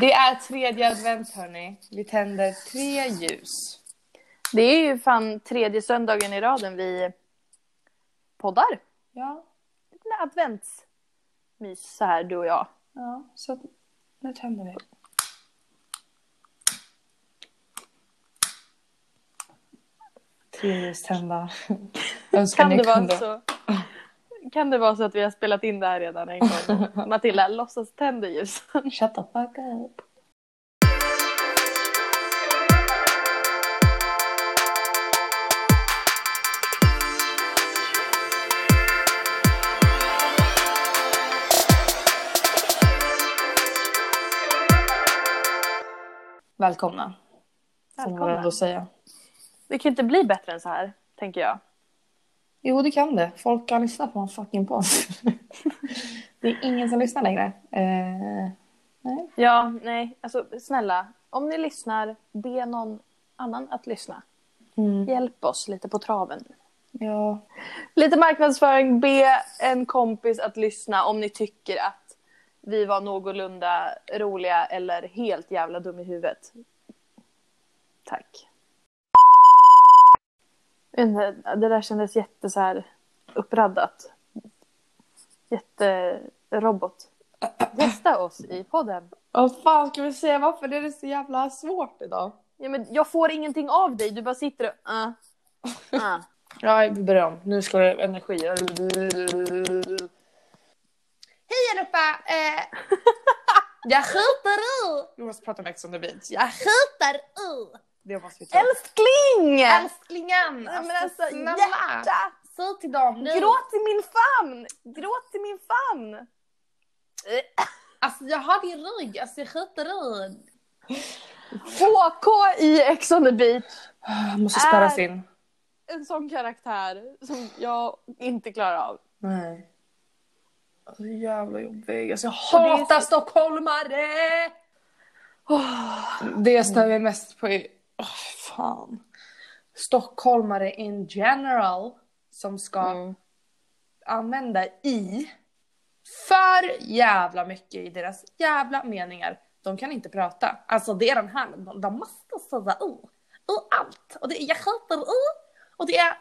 Det är tredje advent hörni. Vi tänder tre ljus. Det är ju fan tredje söndagen i raden vi poddar. Ja, Lite adventsmys så här du och jag. ja. Så nu tänder vi. Tre ljus tända. Önskar Kan ni det, vara kunde- så, kan det vara så att vi har spelat in det här redan en gång? Matilda, låtsas tänder ljusen. Shut the fuck up. Välkomna. Välkomna. Det kan inte bli bättre än så här, tänker jag. Jo, det kan det. Folk kan lyssna på en fucking podd. det är ingen som lyssnar längre. Eh, nej. Ja, nej, alltså snälla. Om ni lyssnar, be någon annan att lyssna. Mm. Hjälp oss lite på traven. Ja. Lite marknadsföring, be en kompis att lyssna om ni tycker att vi var någorlunda roliga eller helt jävla dum i huvudet. Tack. Inte, Det där kändes jätte så här uppraddat. Jätterobot. Gästa oss i podden. Vad fan ska vi säga? Varför är det så jävla svårt idag? Ja, men jag får ingenting av dig, du bara sitter och... Uh, uh. Ja, vi börjar om. Nu ska det energi. Hej allihopa! Eh, jag skjuter ur! Vi måste prata om Ex on the beach. Jag skjuter ur! Det måste vi ta. Älskling! Älsklingen! Nej, men alltså, snälla! hjärta! Säg till dem nu. Gråt i min famn! Gråt i min famn! Alltså jag har din rygg, alltså jag skjuter ur. HK i Ex on the beach. Måste spärras in. En sån karaktär som jag inte klarar av. Nej. Alltså jävla jobbig. Alltså jag Och det är hatar så- stockholmare! Det jag stör mig mest på är... Åh, fan. Stockholmare in general som ska Mm. använda i för jävla mycket i deras jävla meningar. De kan inte prata. Alltså det är den här, de, de måste säga u. U allt. Och det är jag skjuter u. Och det är...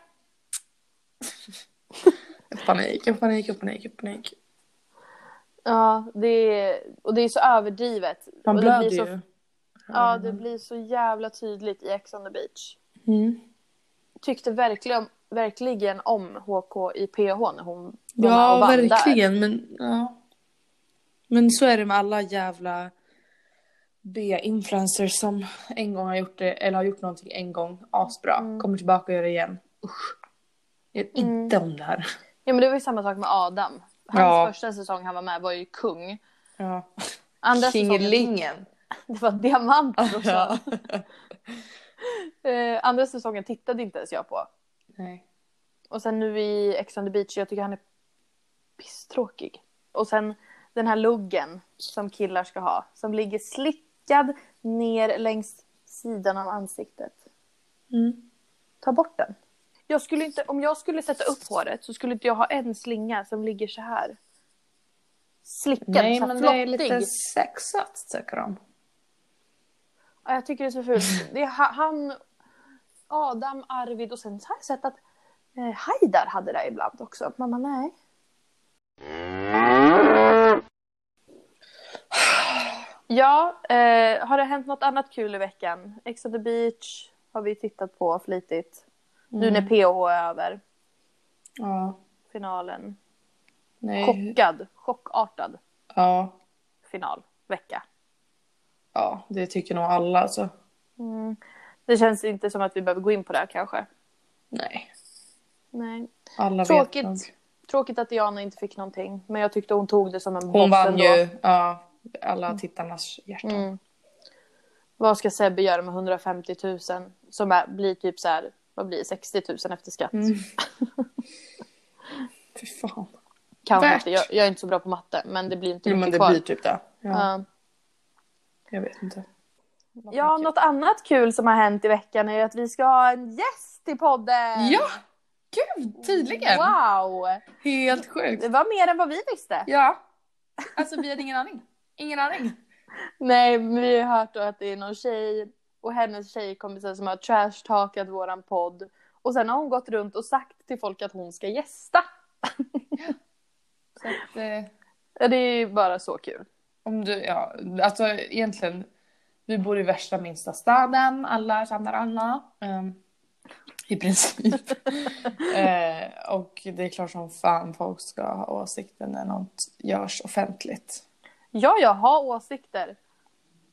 Panik, panik, panik, panik. Ja, det är, och det är så överdrivet. Man blöder blir så, ju. Ja, det blir så jävla tydligt i Ex on the beach. Mm. Tyckte verkligen, verkligen om HK i PH när hon var Ja, och där. verkligen. Men, ja. men så är det med alla jävla B-influencers som en gång har gjort det, eller har gjort någonting en gång asbra. Mm. Kommer tillbaka och gör det igen. Usch. Jag vet inte om det här. Ja, men det var ju samma sak med Adam. Hans Ja. första säsong han var med var ju kung. Ja. Andra säsongen, Kingelingen. det var diamant också. Ja. Eh, andra säsongen tittade inte ens jag på. Nej. Och sen nu i Ex on the beach, jag tycker han är pisstråkig. Och sen den här luggen som killar ska ha, som ligger slickad ner längs sidan av ansiktet. Mm. Ta bort den. Jag skulle inte, om jag skulle sätta upp håret så skulle inte jag ha en slinga som ligger så här. Slickad, Nej, så här men det är flottig. lite sexat tycker de. Ja, jag tycker det är så fult. Det är ha- han, Adam, Arvid och sen så har jag sett att eh, Haidar hade det ibland också. Mamma, nej. Ja, eh, har det hänt något annat kul i veckan? Ex on the beach har vi tittat på flitigt. Nu när PH är över, Ja. finalen. Nej. Chockad, chockartad Ja. final, vecka. Ja, det tycker nog alla alltså. Det känns inte som att vi behöver gå in på det här kanske. Nej. Nej. Alla vet Tråkigt. nog. Tråkigt att Diana inte fick någonting, men jag tyckte hon tog det som en Hon vann ändå. ju ja, alla tittarnas hjärtan. Mm. Vad ska Sebbe göra med 150 000 som är, blir typ så här, vad blir det, 60 000 efter skatt? Mm. Fy fan. Kanske Värt. inte, jag, jag är inte så bra på matte, men det blir inte Jo, men mycket det kvar. blir typ det. Ja, Ja. Jag vet inte. Ja, något annat kul som har hänt i veckan är att vi ska ha en gäst i podden! Ja! Gud, tydligen! Wow! Helt sjukt. Det var mer än vad vi visste. Ja. Alltså vi hade ingen aning. Ingen aning. Nej, men vi har hört då att det är någon tjej och hennes tjejkompisar som har trashtalkat våran podd. Och sen har hon gått runt och sagt till folk att hon ska gästa. Så att, eh, Ja, det är ju bara så kul. Om du, ja, alltså egentligen, vi bor i värsta minsta staden, alla känner alla. ehm, I princip. eh, och det är klart som fan folk ska ha åsikter när något görs offentligt. Ja, jag har åsikter.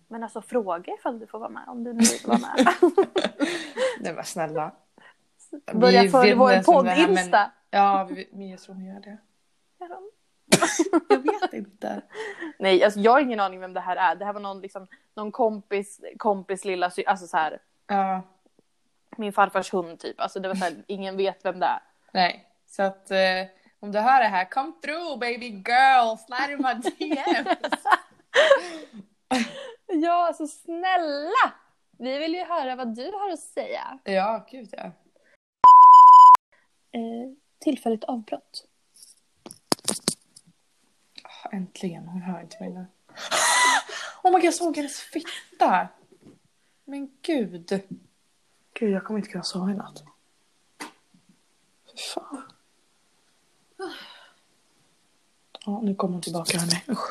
Men alltså fråga ifall du får vara med om du nu vill vara med. Nej men snälla. Börja följa vår podd-insta. Ja, vi, men jag tror hon gör det. Jag vet inte. Nej, alltså jag har ingen aning vem det här är. Det här var någon, liksom, någon kompis, kompis lilla alltså så här, Ja, min farfars hund typ. Alltså det var så här, ingen vet vem det är. nej. Så att eh, om du hör det här, come through baby girl, slide in my DMs. Ja, alltså snälla! Vi vill ju höra vad du har att säga. ja, gud ja. Eh, tillfälligt avbrott. Äntligen, hon hör inte mig nu. Oh my god, jag såg hennes fitta! Men gud. Gud, jag kommer inte kunna sova i natt. Fy fan. Ja, nu kommer hon tillbaka hörni. Usch.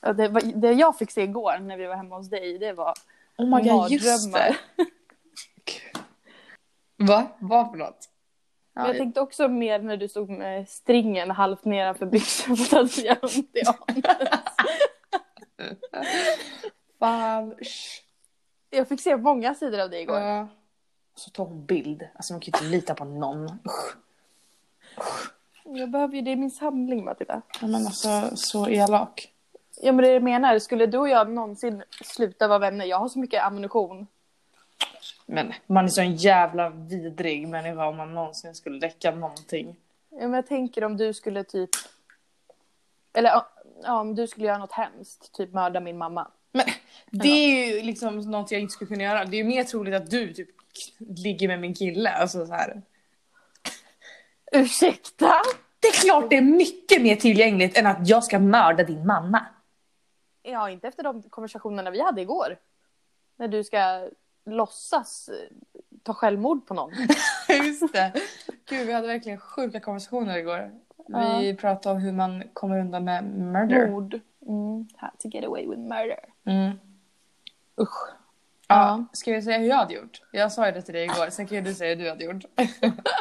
Ja, det, var, det jag fick se igår när vi var hemma hos dig, det var Oh my god, just det. Va? Vad för något? Men Jag tänkte också mer när du stod med stringen halvt nedanför byxan så att jag ont i. Fan, usch. Jag fick se många sidor av dig igår. Ja. Så tar hon bild. Alltså man kan ju inte lita på någon. Usch. Jag behöver ju det i min samling Matilda. Ja, men alltså så elak. Ja men det jag menar, skulle du och jag någonsin sluta vara vänner? Jag har så mycket ammunition. Men man är så en jävla vidrig människa om man någonsin skulle läcka någonting. Ja, men jag tänker om du skulle typ... Eller ja, om du skulle göra något hemskt, typ mörda min mamma. Men det är ju liksom något jag inte skulle kunna göra. Det är ju mer troligt att du typ ligger med min kille. Alltså så här. Ursäkta? Det är klart det är mycket mer tillgängligt än att jag ska mörda din mamma. Ja, inte efter de konversationerna vi hade igår. När du ska låtsas eh, ta självmord på någon. Just det. Gud, vi hade verkligen sjuka konversationer igår. Vi pratade om hur man kommer undan med murder. Mord. Mm. How to get away with murder. Mm. Usch. Ja. Ska jag säga hur jag hade gjort? Jag sa ju det till dig igår, sen kan ju du säga hur du hade gjort.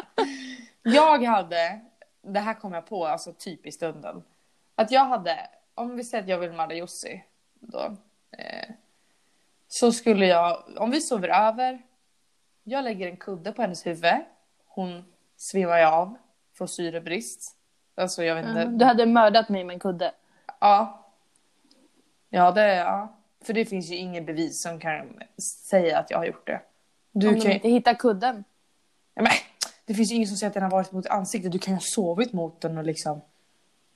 jag hade, det här kom jag på alltså typ i stunden. Att jag hade, om vi säger att jag vill mörda Jussi då. Eh, så skulle jag, om vi sover över, jag lägger en kudde på hennes huvud. Hon svimmar ju av, får syrebrist. Alltså jag vet inte. Mm. Du hade mördat mig med en kudde. Ja. Ja, det ja. För det finns ju ingen bevis som kan säga att jag har gjort det. Du om kan de inte hittar kudden. Ja, Men, det finns ju ingen som säger att den har varit mot ansiktet. Du kan ju ha sovit mot den och liksom...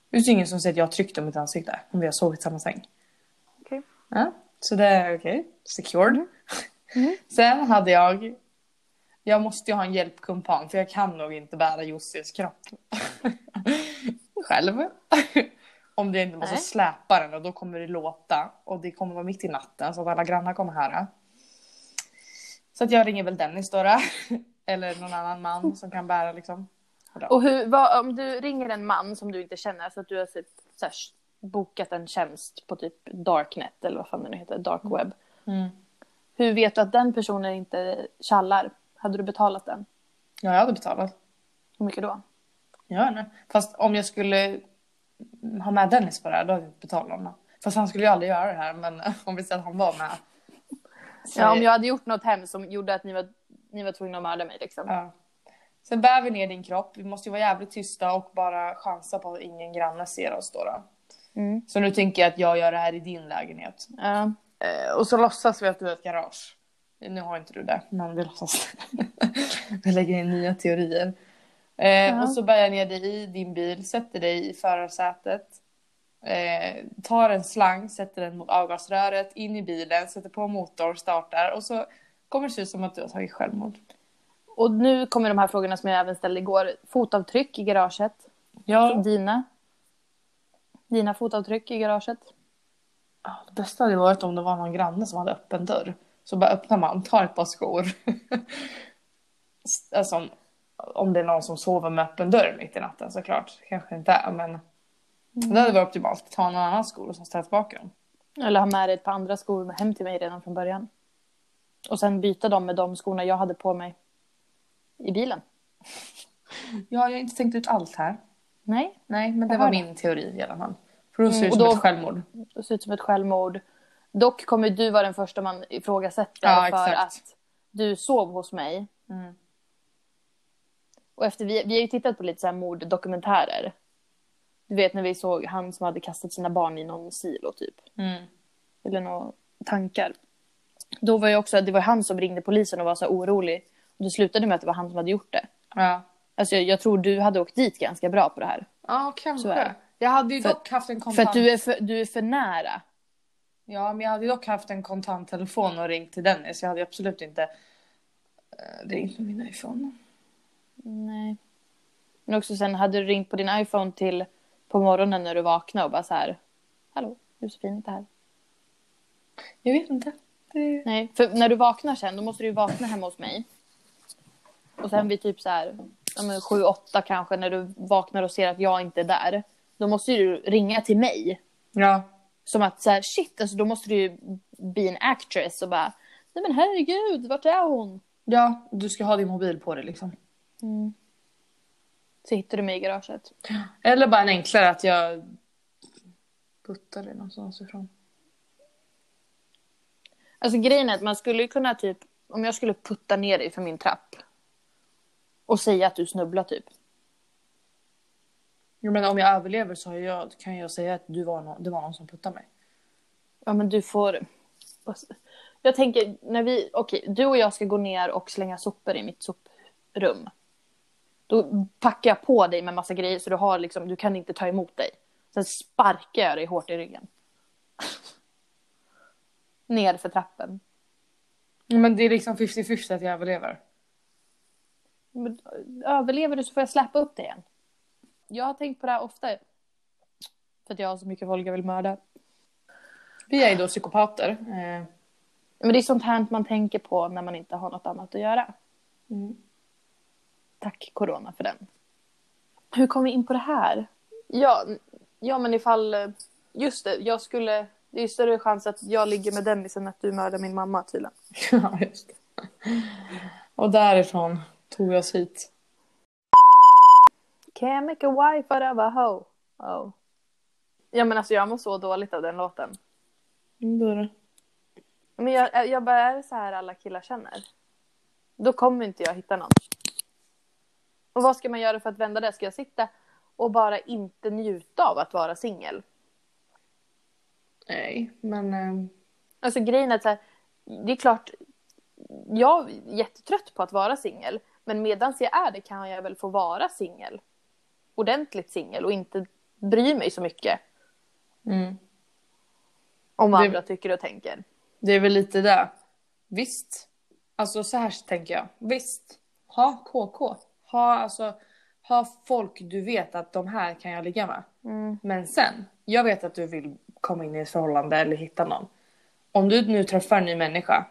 Det finns ju ingen som säger att jag har tryckt den mot ansiktet om vi har sovit i samma säng. Okej. Ja, så det är okej. Secured. Mm. Sen hade jag... Jag måste ju ha en hjälpkumpan för jag kan nog inte bära Jossis kropp. Själv. Om det inte måste Nej. släpa den och då kommer det låta. Och det kommer vara mitt i natten så att alla grannar kommer höra. Så att jag ringer väl Dennis då. då. Eller någon annan man som kan bära liksom. Och hur, vad, om du ringer en man som du inte känner, så att du har typ, så här, bokat en tjänst på typ Darknet eller vad fan det nu heter, Dark Web. Mm. Hur vet du att den personen inte tjallar? Hade du betalat den? Ja, jag hade betalat. Hur mycket då? Ja, nej. Fast om jag skulle ha med Dennis på det här, då hade jag inte betalat honom. Fast han skulle ju aldrig göra det här, men om vi säger att han var med. Så- Ja, om jag hade gjort något hemskt som gjorde att ni var, ni var tvungna att mörda mig liksom. Ja. Sen bär vi ner din kropp. Vi måste ju vara jävligt tysta och bara chansa på att ingen granne ser oss då. då. Mm. Så nu tänker jag att jag gör det här i din lägenhet. Ja. Eh, och så låtsas vi att du har ett garage. Nu har inte du det, men vi låtsas. vi lägger in nya teorier. Ja. Och så bär jag ner dig i din bil, sätter dig i förarsätet. Eh, tar en slang, sätter den mot avgasröret, in i bilen, sätter på motor, startar och så kommer det se ut som att du har tagit självmord. Och nu kommer de här frågorna som jag även ställde igår. Fotavtryck i garaget. Ja, Dina. Dina fotavtryck i garaget? Ja, det bästa hade varit om det var någon granne som hade öppen dörr. Så bara öppnar man, tar ett par skor. alltså om, det är någon som sover med öppen dörr mitt i natten såklart. Kanske inte är, men det hade varit optimalt. Ta någon annan skor och ställa tillbaka dem. Eller ha med dig ett par andra skor hem till mig redan från början. Och sen byta dem med de skorna jag hade på mig i bilen. Ja, jag har inte tänkt ut allt här. Nej, Nej, men det var min teori i alla fall. För då ser det Mm, ut som då- ett självmord. det ser ut som ett självmord. Dock kommer du vara den första man ifrågasätter Ja, för exakt. att du sov hos mig. Mm. Och efter, vi, vi har ju tittat på lite så här morddokumentärer. Du vet när vi såg han som hade kastat sina barn i någon silo typ. Mm. Eller några tankar. Då var ju också, det var han som ringde polisen och var så orolig. Och det slutade med att det var han som hade gjort det. Ja. Alltså jag, jag tror du hade åkt dit ganska bra på det här. Ja, kanske. Jag hade ju För- dock haft en kontant... För att du är för, du är för nära. Ja, men jag hade ju dock haft en kontanttelefon och ringt till Dennis. Jag hade absolut inte eh, ringt med min iPhone. Nej. Men också sen hade du ringt på din iPhone till på morgonen när du vaknade och bara så här. Hallå, Josefin är inte här. Jag vet inte. Det... Nej, för när du vaknar sen då måste du ju vakna hemma hos mig. Och sen vid typ så här, ja sju, åtta kanske när du vaknar och ser att jag inte är där. Då måste du ringa till mig. Ja. Som att så här, shit, alltså då måste du ju bli en actress och bara, nej men herregud, vart är hon? Ja, du ska ha din mobil på dig liksom. Så hittar du mig i garaget. Eller bara en enklare att jag puttar dig någonstans ifrån. Alltså grejen är att man skulle ju kunna typ, om jag skulle putta ner dig för min trapp. Och säga att du snubblar typ. Jo, men om jag överlever så jag, kan jag säga att du var någon, det var någon som puttade mig. Ja men du får... Jag tänker, när vi, okej, du och jag ska gå ner och slänga sopor i mitt soprum. Då packar jag på dig med massa grejer så du har liksom, du kan inte ta emot dig. Sen sparkar jag dig hårt i ryggen. ner för trappen. Men det är liksom 50-50 att jag överlever. Men, överlever du så får jag släppa upp dig igen. Jag har tänkt på det här ofta. För att jag har så mycket folk jag vill mörda. Vi är ju då psykopater. Eh, Men det är sånt här man tänker på när man inte har något annat att göra. Mm. Tack corona för den. Hur kom vi in på det här? Ja, ja men ifall... Just det, jag skulle... Det är större chans att jag ligger med Dennis än att du mördar min mamma tydligen. ja, just det. Och därifrån tog vi oss hit. Can't make a wife out of a hoe. Oh. Ja men alltså jag mår så dåligt av den låten. Mm, det är det. Men jag, jag bara, är det så här alla killar känner? Då kommer inte jag hitta någon. Och vad ska man göra för att vända det? Ska jag sitta och bara inte njuta av att vara singel? Nej, men... Eh, Alltså grejen är att så här, det är klart, jag är jättetrött på att vara singel. Men medan jag är det kan jag väl få vara singel. Ordentligt singel och inte bry mig så mycket mm. om vad Det- andra tycker och tänker. Det är väl lite det. Visst. Alltså så här tänker jag. Visst. Ha KK. Ha alltså. Ha folk du vet att de här kan jag ligga med. Mm. Men sen. Jag vet att du vill komma in i ett förhållande eller hitta någon. Om du nu träffar en ny människa.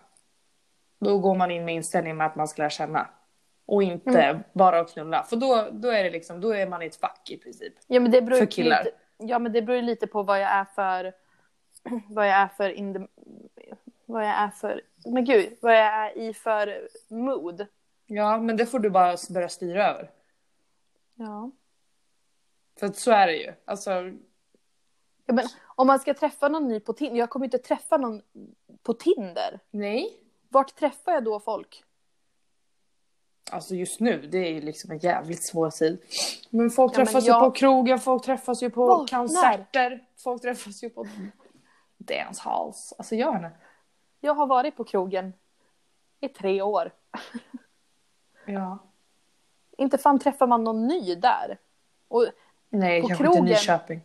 Då går man in med inställning med att man ska lära känna. Och inte bara att knulla. För då, då är det liksom, då är man i ett fack i princip. Ja men det beror För killar. Lite, ja men det beror ju lite på vad jag är för vad jag är för in the, vad jag är för men gud vad jag är i för mood. Ja, men det får du bara börja styra över. Ja. För så är det ju. Alltså, ja men om man ska träffa någon ny på Tinder, jag kommer inte träffa någon på Tinder. nej. Vart träffar jag då folk? Alltså just nu, det är ju liksom en jävligt svår tid. Men folk Ja, men träffas jag- ju på krogen, folk träffas ju på Var? konserter, folk träffas ju på dancehalls. Alltså jag vet inte. Jag har varit på krogen i tre år. Ja. Inte fan träffar man någon ny där. Och, Nej, På kanske inte krogen? Nyköping.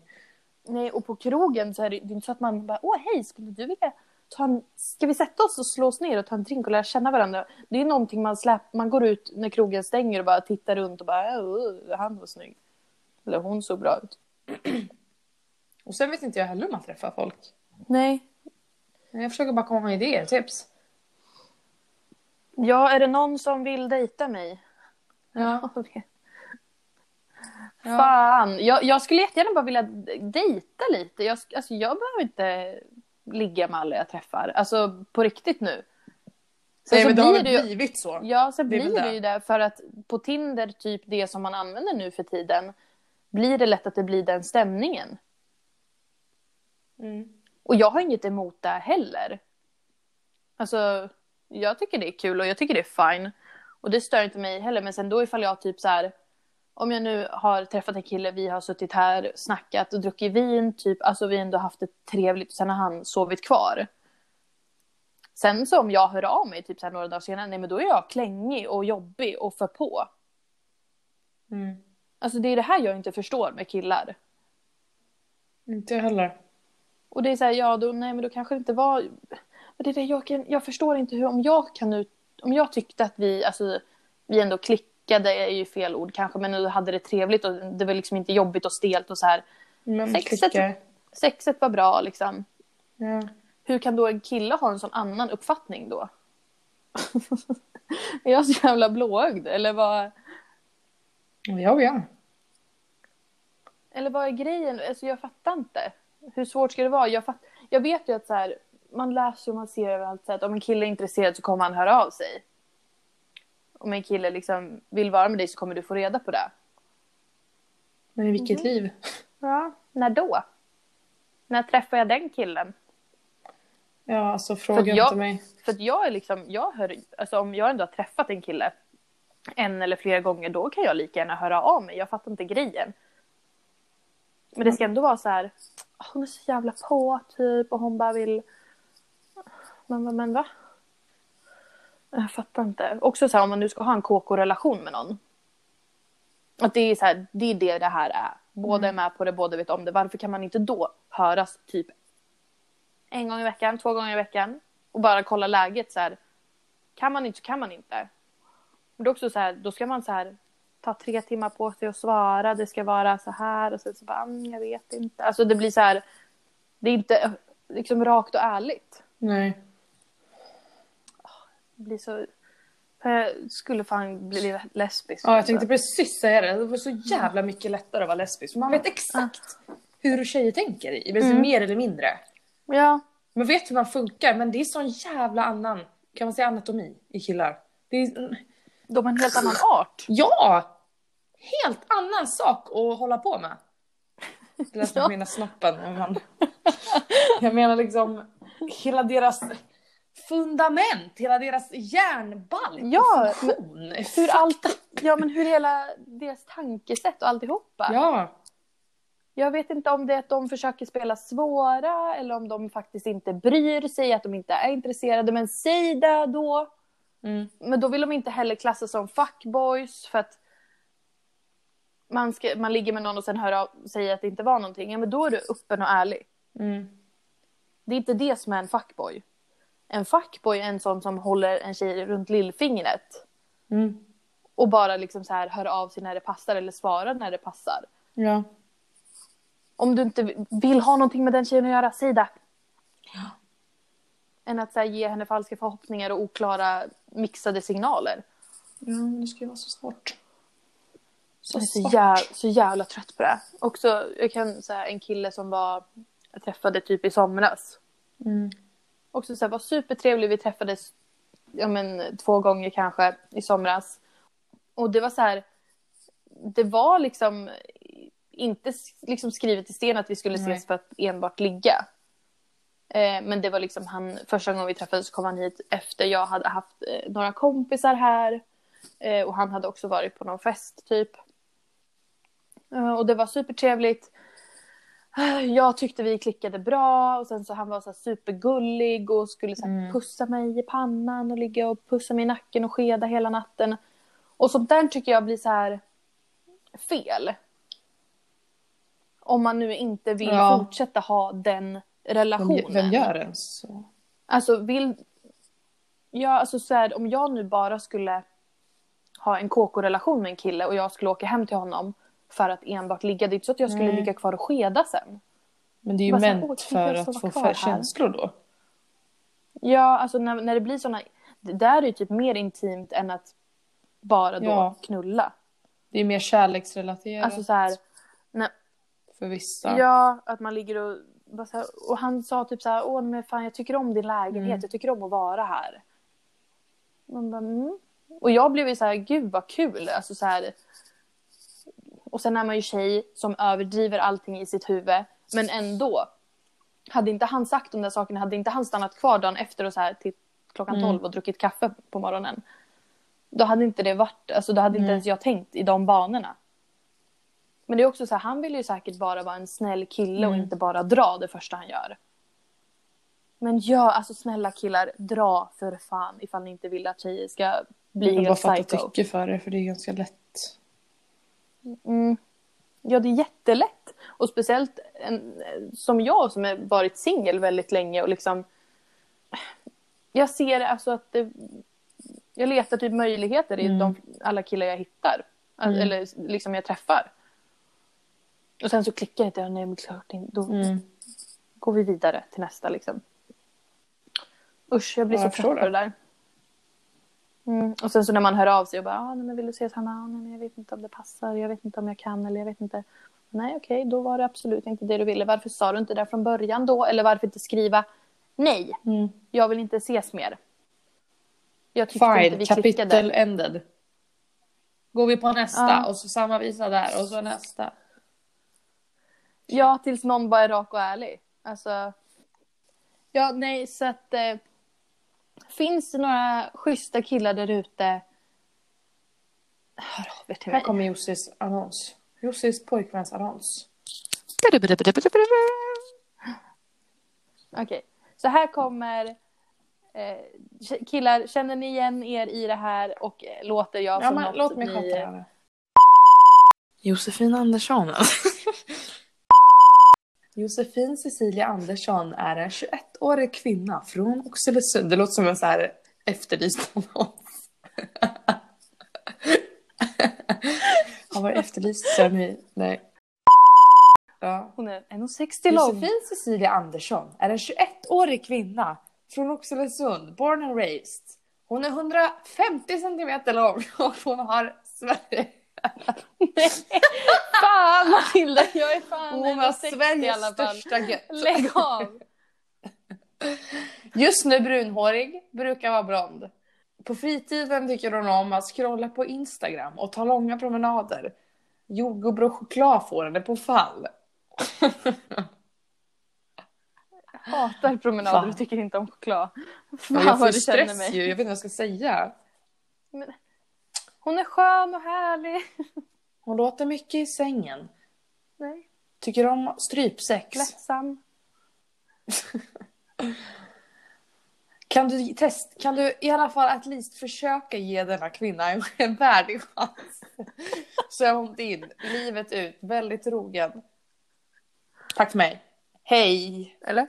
nej, och på krogen så är det, det är inte så att man bara åh hej skulle du vilja ta ska vi sätta oss och slå oss ner och ta en drink och lära känna varandra? Det är någonting man släpp, man går ut när krogen stänger och bara tittar runt och bara "Åh, han var snygg. Eller hon såg bra ut. Och sen vet inte jag heller om man träffar folk. Nej. Jag försöker bara komma med idéer, tips. Ja, är det någon som vill dejta mig? Ja. Ja. Fan, jag, jag skulle jättegärna bara vilja dejta lite. Jag, alltså, jag behöver inte ligga med alla jag träffar. Alltså på riktigt nu. Sen Nej så men det har blir väl det ju- blivit så. Ja, sen Det blir det det. ju det för att på Tinder, typ det som man använder nu för tiden, blir det lätt att det blir den stämningen. Mm. Och jag har inget emot det heller. Alltså, jag tycker det är kul och jag tycker det är fine. Och det stör inte mig heller. Men sen då ifall jag typ så här, om jag nu har träffat en kille, vi har suttit här, snackat och druckit vin, typ, alltså vi ändå haft det trevligt sen har han sovit kvar. Sen så om jag hör av mig typ så några dagar senare, nej men då är jag klängig och jobbig och för på. Mm. Alltså det är det här jag inte förstår med killar. Inte heller. Och det är så här, ja då, nej men då kanske det inte var... Men det är det, jag, kan, jag förstår inte hur, om jag kan ut, om jag tyckte att vi, alltså vi ändå klickade är ju fel ord kanske, men nu hade det trevligt och det var liksom inte jobbigt och stelt och så här. Men Sexet- klickar. Sexet var bra liksom. Ja. Hur kan då en kille ha en sån annan uppfattning då? är jag så jävla blåögd eller vad, Ja, ja. eller vad är grejen? Alltså jag fattar inte. Hur svårt ska det vara? Jag, fatt, jag vet ju att så här, man läser och man ser överallt så att om en kille är intresserad så kommer han höra av sig. Om en kille liksom vill vara med dig så kommer du få reda på det. Men i vilket liv? Ja. När då? När träffar jag den killen? Ja, alltså fråga För jag- inte mig. För att jag är liksom, jag hör, alltså om jag ändå har träffat en kille en eller flera gånger då kan jag lika gärna höra av mig. Jag fattar inte grejen. Men det ska ändå vara så här, "Ah, hon är så jävla på typ och hon bara vill, men, men, men va? Jag fattar inte. Också så här om man nu ska ha en KK-relation med någon. Att det är så här, det är det det här är. Båda är med på det, båda vet om det. Varför kan man inte då höras typ en gång i veckan, två gånger i veckan och bara kolla läget så här. Kan man inte så kan man inte. Men det är också så här, då ska man så här ta tre timmar på sig att svara. Det ska vara så här och sen så bara, mm, jag vet inte. Alltså det blir så här, det är inte liksom rakt och ärligt. Nej. Blir så, jag skulle fan bli lesbisk. Ja, jag tänkte precis säga det. Det var så jävla mycket lättare att vara lesbisk. För man vet exakt hur tjejer tänker i. Mm. Mer eller mindre. Ja, Man vet hur man funkar, men det är sån jävla annan, kan man säga anatomi i killar? Det är, de har en helt annan art. ja! Helt annan sak att hålla på med. Det lät som Ja. mina snoppen. men. Jag menar liksom hela deras fundament, hela deras hjärnbalk Ja, funktion. Hur allt, ja men hur hela deras tankesätt och alltihopa. Ja, Jag vet inte om det är att de försöker spela svåra eller om de faktiskt inte bryr sig, att de inte är intresserade. Men säg det då. mm. Men då vill de inte heller klassas som fuckboys för att man, ska, man ligger med någon och sen hör av, säger att det inte var någonting. Ja, men då är du öppen och ärlig. Mm. Det är inte det som är en fuckboy. En fuckboy en sån som håller en tjej runt lillfingret Mm. och bara liksom så här hör av sig när det passar eller svarar när det passar. Ja. Om du inte vill ha någonting med den tjejen att göra, säg det. Än att så här, ge henne falska förhoppningar och oklara mixade signaler. ja, det ska ju vara så svårt. Så Jag är så, jävla, så jävla trött på det. Också, jag kan säga en kille som var, jag träffade typ i somras. Mm. Också så här, var supertrevlig, vi träffades ja, men, två gånger kanske i somras. Och det var så här, det var liksom inte liksom skrivet i sten att vi skulle ses Nej. för att enbart ligga. Eh, men det var liksom han, första gången vi träffades kom han hit efter jag hade haft eh, några kompisar här. Eh, och han hade också varit på någon fest typ. Eh, och det var supertrevligt. Jag tyckte vi klickade bra och sen så han var så supergullig och skulle så Mm. pussa mig i pannan och ligga och pussa mig i nacken och skeda hela natten. Och sånt där tycker jag blir så här fel. Om man nu inte vill Ja. fortsätta ha den Vem, relationen. vem gör ens så? Alltså vill... Ja, alltså så här, om jag nu bara skulle ha en KK-relation med en kille och jag skulle åka hem till honom för att enbart ligga. Det är inte så att jag skulle ligga kvar och skeda sen. Men det är ju mänt kan för att få för känslor då. Ja, alltså när, när det blir såna... Det där är ju typ mer intimt än att bara då Ja. knulla. Det är mer kärleksrelaterat Alltså så här, när, för vissa. ja, att man ligger och... Här, och han sa typ så här, åh men fan jag tycker om din lägenhet, Mm. jag tycker om att vara här. Man bara, mm. Och jag blev ju så här, gud vad kul. Alltså så här, och sen är man ju tjej som överdriver allting i sitt huvud. Men ändå. Hade inte han sagt de där sakerna, hade inte han stannat kvar dagen efter och så här till klockan Mm. 12 och druckit kaffe på morgonen. Då hade inte det varit, alltså då hade inte Nej. ens jag tänkt i de banorna. Men det är också så här, han vill ju säkert bara vara en snäll kille och Mm. inte bara dra det första han gör. Men ja, alltså snälla killar, dra för fan ifall ni inte vill att tjejer ska bli Men bara helt fatta psycho. tycke för det för det är ganska lätt. Mm. Ja, det är jättelätt. Och speciellt en, som jag som har varit singel väldigt länge och liksom... Jag ser alltså att det, Jag letar typ möjligheter i Mm. de, alla killar jag hittar. Mm. Eller liksom jag träffar. Och sen så klickar inte. Ja, Nej, men klart inte. Då Mm. går vi vidare till nästa liksom. Usch, jag blir Ja, så jag trött på det. där. Mm. Och sen så när man hör av sig och bara, ah, nej, men vill du ses Hanna? Ah, nej, men jag vet inte om det passar, jag vet inte om jag kan eller jag vet inte. Nej, okej, då var det absolut inte det du ville. Varför sa du inte det från början då? Eller varför inte skriva nej, Mm. jag vill inte ses mer. Jag tyckte inte Fine, vi kapitel klickade. ended. Går vi på nästa Ja. och så samma visa där och så nästa. Ja, tills någon bara är rak och ärlig. Alltså, ja, nej, så att eh, finns det några schyssta killar där ute, hör av er till Här mig. kommer Jossis annons. Jossis pojkväns annons. Okej, så här kommer eh, killar, känner ni igen er i det här och eh, låter jag Ja, som men något låt mig ni... här. Josefin Andersson. Josefin Cecilia Andersson är en 21-årig kvinna från Oxelösund. Det låter som en så här efterlyst annons. Har varit efterlyst sen. Nej. Ja. Hon är 1,60 lång. Josefin Cecilia Andersson är en 21-årig kvinna från Oxelösund, born and raised. Hon är 150 centimeter lång och hon har Sverige... Fan Matilda, jag är fan Hon har 1,60 i Sveriges alla fall. största gött. Lägg av! Just nu brunhårig, brukar vara blond. På fritiden tycker hon om att scrolla på Instagram och ta långa promenader. Jordgubbar och choklad får henne på fall. Hatar promenader Fan. och tycker inte om choklad. Fan jag får vad du känner stress mig. ju, jag vet inte vad jag ska säga. Men, hon är skön och härlig. Hon låter mycket i sängen. Nej, Tycker om strypsex. lättsam. Kan du, test, kan du i alla fall att least försöka ge denna kvinna en, värdig chans? Så är hon din, livet ut, väldigt trogen. Tack för mig. Hej! Eller?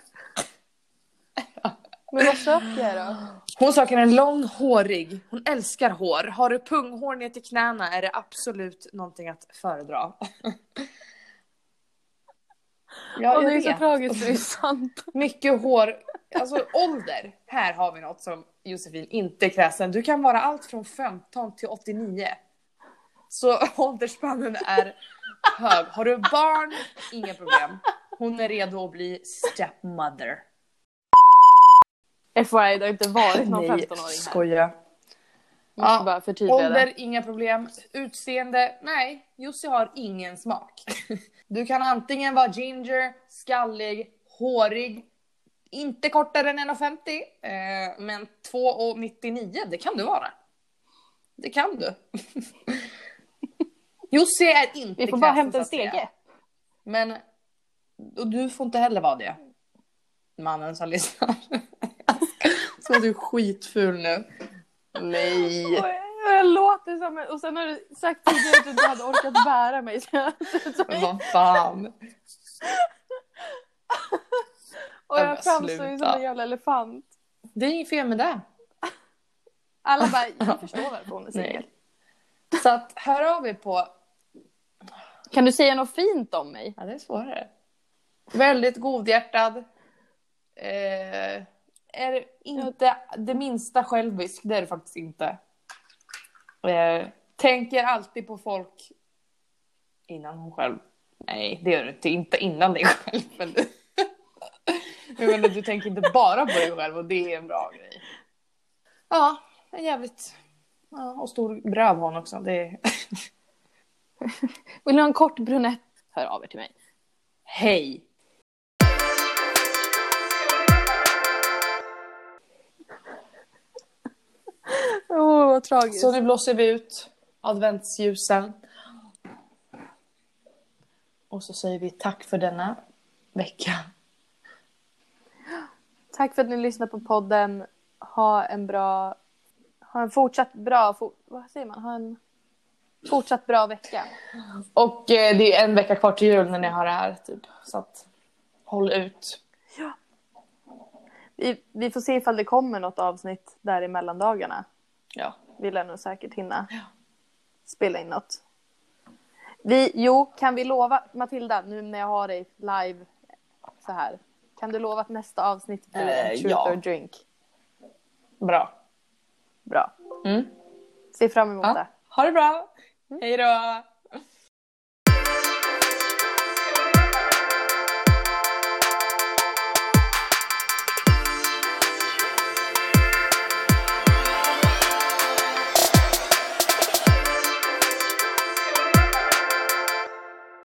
Men vad söker jag då? Hon söker en lång hårig. Hon älskar hår. Har du punghår ner till knäna är det absolut någonting att föredra. Ja, och det är så vet. tragiskt, det är sant. Mycket hår. Alltså ålder. Här har vi något som Josefin inte är kräsen. Du kan vara allt från 15 till 89. Så åldersspannen är hög. Har du barn, inga problem. Hon är redo att bli stepmother. FYI, det har inte varit någon Nej, 15-åring här. skoja. Måste Ja, bara förtydliga det. Ålder, inga problem. Utseende, nej. Jussi har ingen smak. Du kan antingen vara ginger, skallig, hårig, inte kortare än 1,50 eh, men 2,99 det kan du vara. Det kan du. Jussi är inte Vi får bara hämta en stege. Men och du får inte heller vara det. Mannen som lyssnar. Så är du skitful nu. Nej. Och jag låter som en... Och sen har du sagt tidigare att du inte hade orkat bära mig. Så Men en- vad fan. och jag framstår ju som en jävla elefant. Det är inget fel med det. Alla bara, jag förstår varför hon är singel. Så att hör av er på... Kan du säga något fint om mig? Ja, det är svårare. Väldigt godhjärtad. Eh, är inte det minsta självisk, det är det faktiskt inte. Eh, tänker alltid på folk innan hon själv. Nej, det gör du inte. Inte innan dig själv. Men du, jag menar, du tänker inte bara på dig själv och det är en bra grej. Ja, en jävligt... Ja, och stor brövhån också. Det. Vill ni ha en kort brunett? Hör av er till mig. Hej! Vad tragiskt. Så nu blåser vi ut adventsljusen. Och så säger vi tack för denna vecka. Tack för att ni lyssnade på podden. Ha en bra... Ha en fortsatt bra... For, vad säger man? Ha en fortsatt bra vecka. Och eh, det är en vecka kvar till jul när ni har det här. Typ. Så att håll ut. Ja. Vi, vi får se ifall det kommer något avsnitt där i mellandagarna. Ja. Vi lär nog säkert hinna Ja. spela in något. Vi, jo, kan vi lova, Matilda, nu när jag har dig live så här. Kan du lova att nästa avsnitt blir en truth ja. or drink? Bra. Bra. Mm. Se fram emot Ja. det. Ha det bra. Hej då.